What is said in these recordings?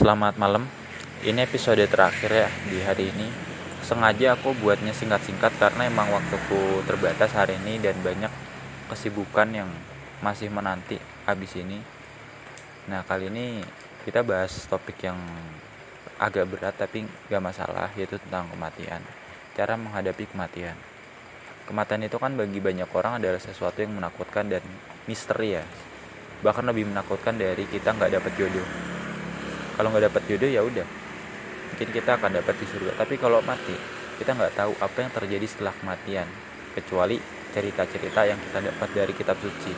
Selamat malam. Ini episode terakhir ya di hari ini. Sengaja aku buatnya singkat-singkat karena emang waktuku terbatas hari ini dan banyak kesibukan yang masih menanti habis ini. Nah, kali ini kita bahas topik yang agak berat tapi gak masalah yaitu tentang kematian. Cara menghadapi kematian. Kematian itu kan bagi banyak orang adalah sesuatu yang menakutkan dan misteri ya. Bahkan lebih menakutkan dari kita nggak dapat jodoh kalau nggak dapat jodoh ya udah. Mungkin kita akan dapat di surga. Tapi kalau mati kita nggak tahu apa yang terjadi setelah kematian. Kecuali cerita-cerita yang kita dapat dari kitab suci.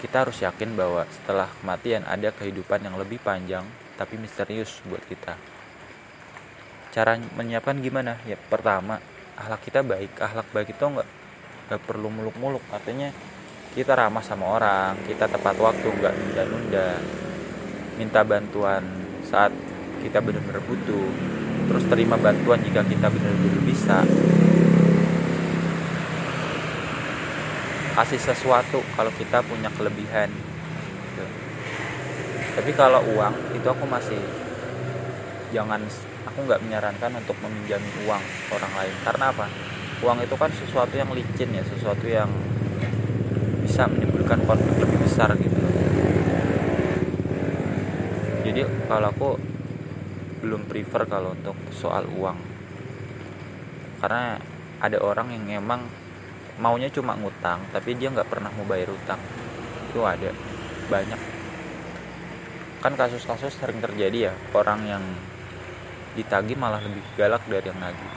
Kita harus yakin bahwa setelah kematian ada kehidupan yang lebih panjang tapi misterius buat kita. Cara menyiapkan gimana? Ya pertama akhlak kita baik. Akhlak baik itu nggak nggak perlu muluk-muluk. Artinya kita ramah sama orang kita tepat waktu nggak nunda-nunda minta bantuan saat kita benar-benar butuh. Terus terima bantuan jika kita benar-benar bisa. Kasih sesuatu kalau kita punya kelebihan. Gitu. tapi kalau uang itu aku masih jangan aku nggak menyarankan untuk meminjami uang orang lain. Karena apa? Uang itu kan sesuatu yang licin ya sesuatu yang bisa menimbulkan konflik lebih besar gitu jadi kalau aku belum prefer kalau untuk soal uang. Karena ada orang yang emang maunya cuma ngutang tapi dia nggak pernah mau bayar utang. Itu ada. Banyak. Kan kasus-kasus sering terjadi ya. Orang yang ditagih malah lebih galak dari yang nagih.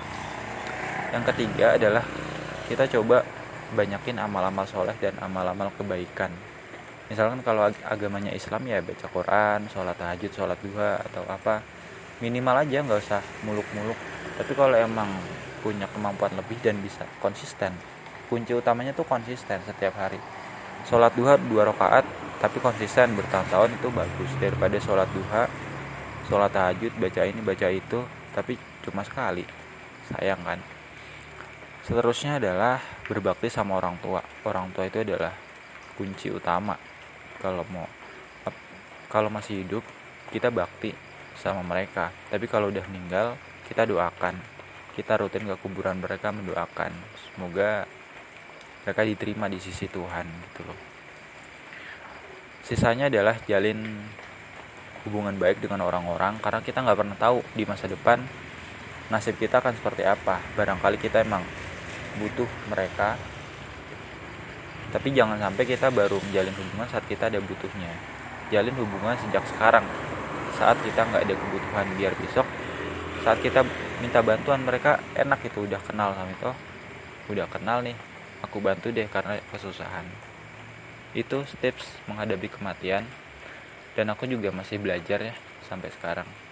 Yang ketiga adalah kita coba banyakin amal-amal soleh dan amal-amal kebaikan misalkan kalau ag agamanya Islam ya baca Quran sholat tahajud sholat duha atau apa minimal aja nggak usah muluk-muluk. Tapi kalau emang punya kemampuan lebih dan bisa konsisten kunci utamanya tuh konsisten setiap hari. Sholat duha dua rakaat tapi konsisten bertahun-tahun itu bagus. Daripada sholat duha sholat tahajud baca ini baca itu tapi cuma sekali. Sayang kan? Seterusnya adalah berbakti sama orang tua. Orang tua itu adalah kunci utama kalau mau kalau masih hidup kita bakti sama mereka. Tapi kalau udah meninggal kita doakan. Kita rutin ke kuburan mereka mendoakan. Semoga mereka diterima di sisi Tuhan gitu loh. Sisanya adalah jalin hubungan baik dengan orang-orang karena kita nggak pernah tahu di masa depan nasib kita akan seperti apa. Barangkali kita emang butuh mereka tapi jangan sampai kita baru menjalin hubungan saat kita ada butuhnya. Jalin hubungan sejak sekarang. Saat kita nggak ada kebutuhan biar besok saat kita minta bantuan mereka enak itu udah kenal sama itu. Udah kenal nih aku bantu deh karena kesusahan. Itu tips menghadapi kematian. Dan aku juga masih belajar ya sampai sekarang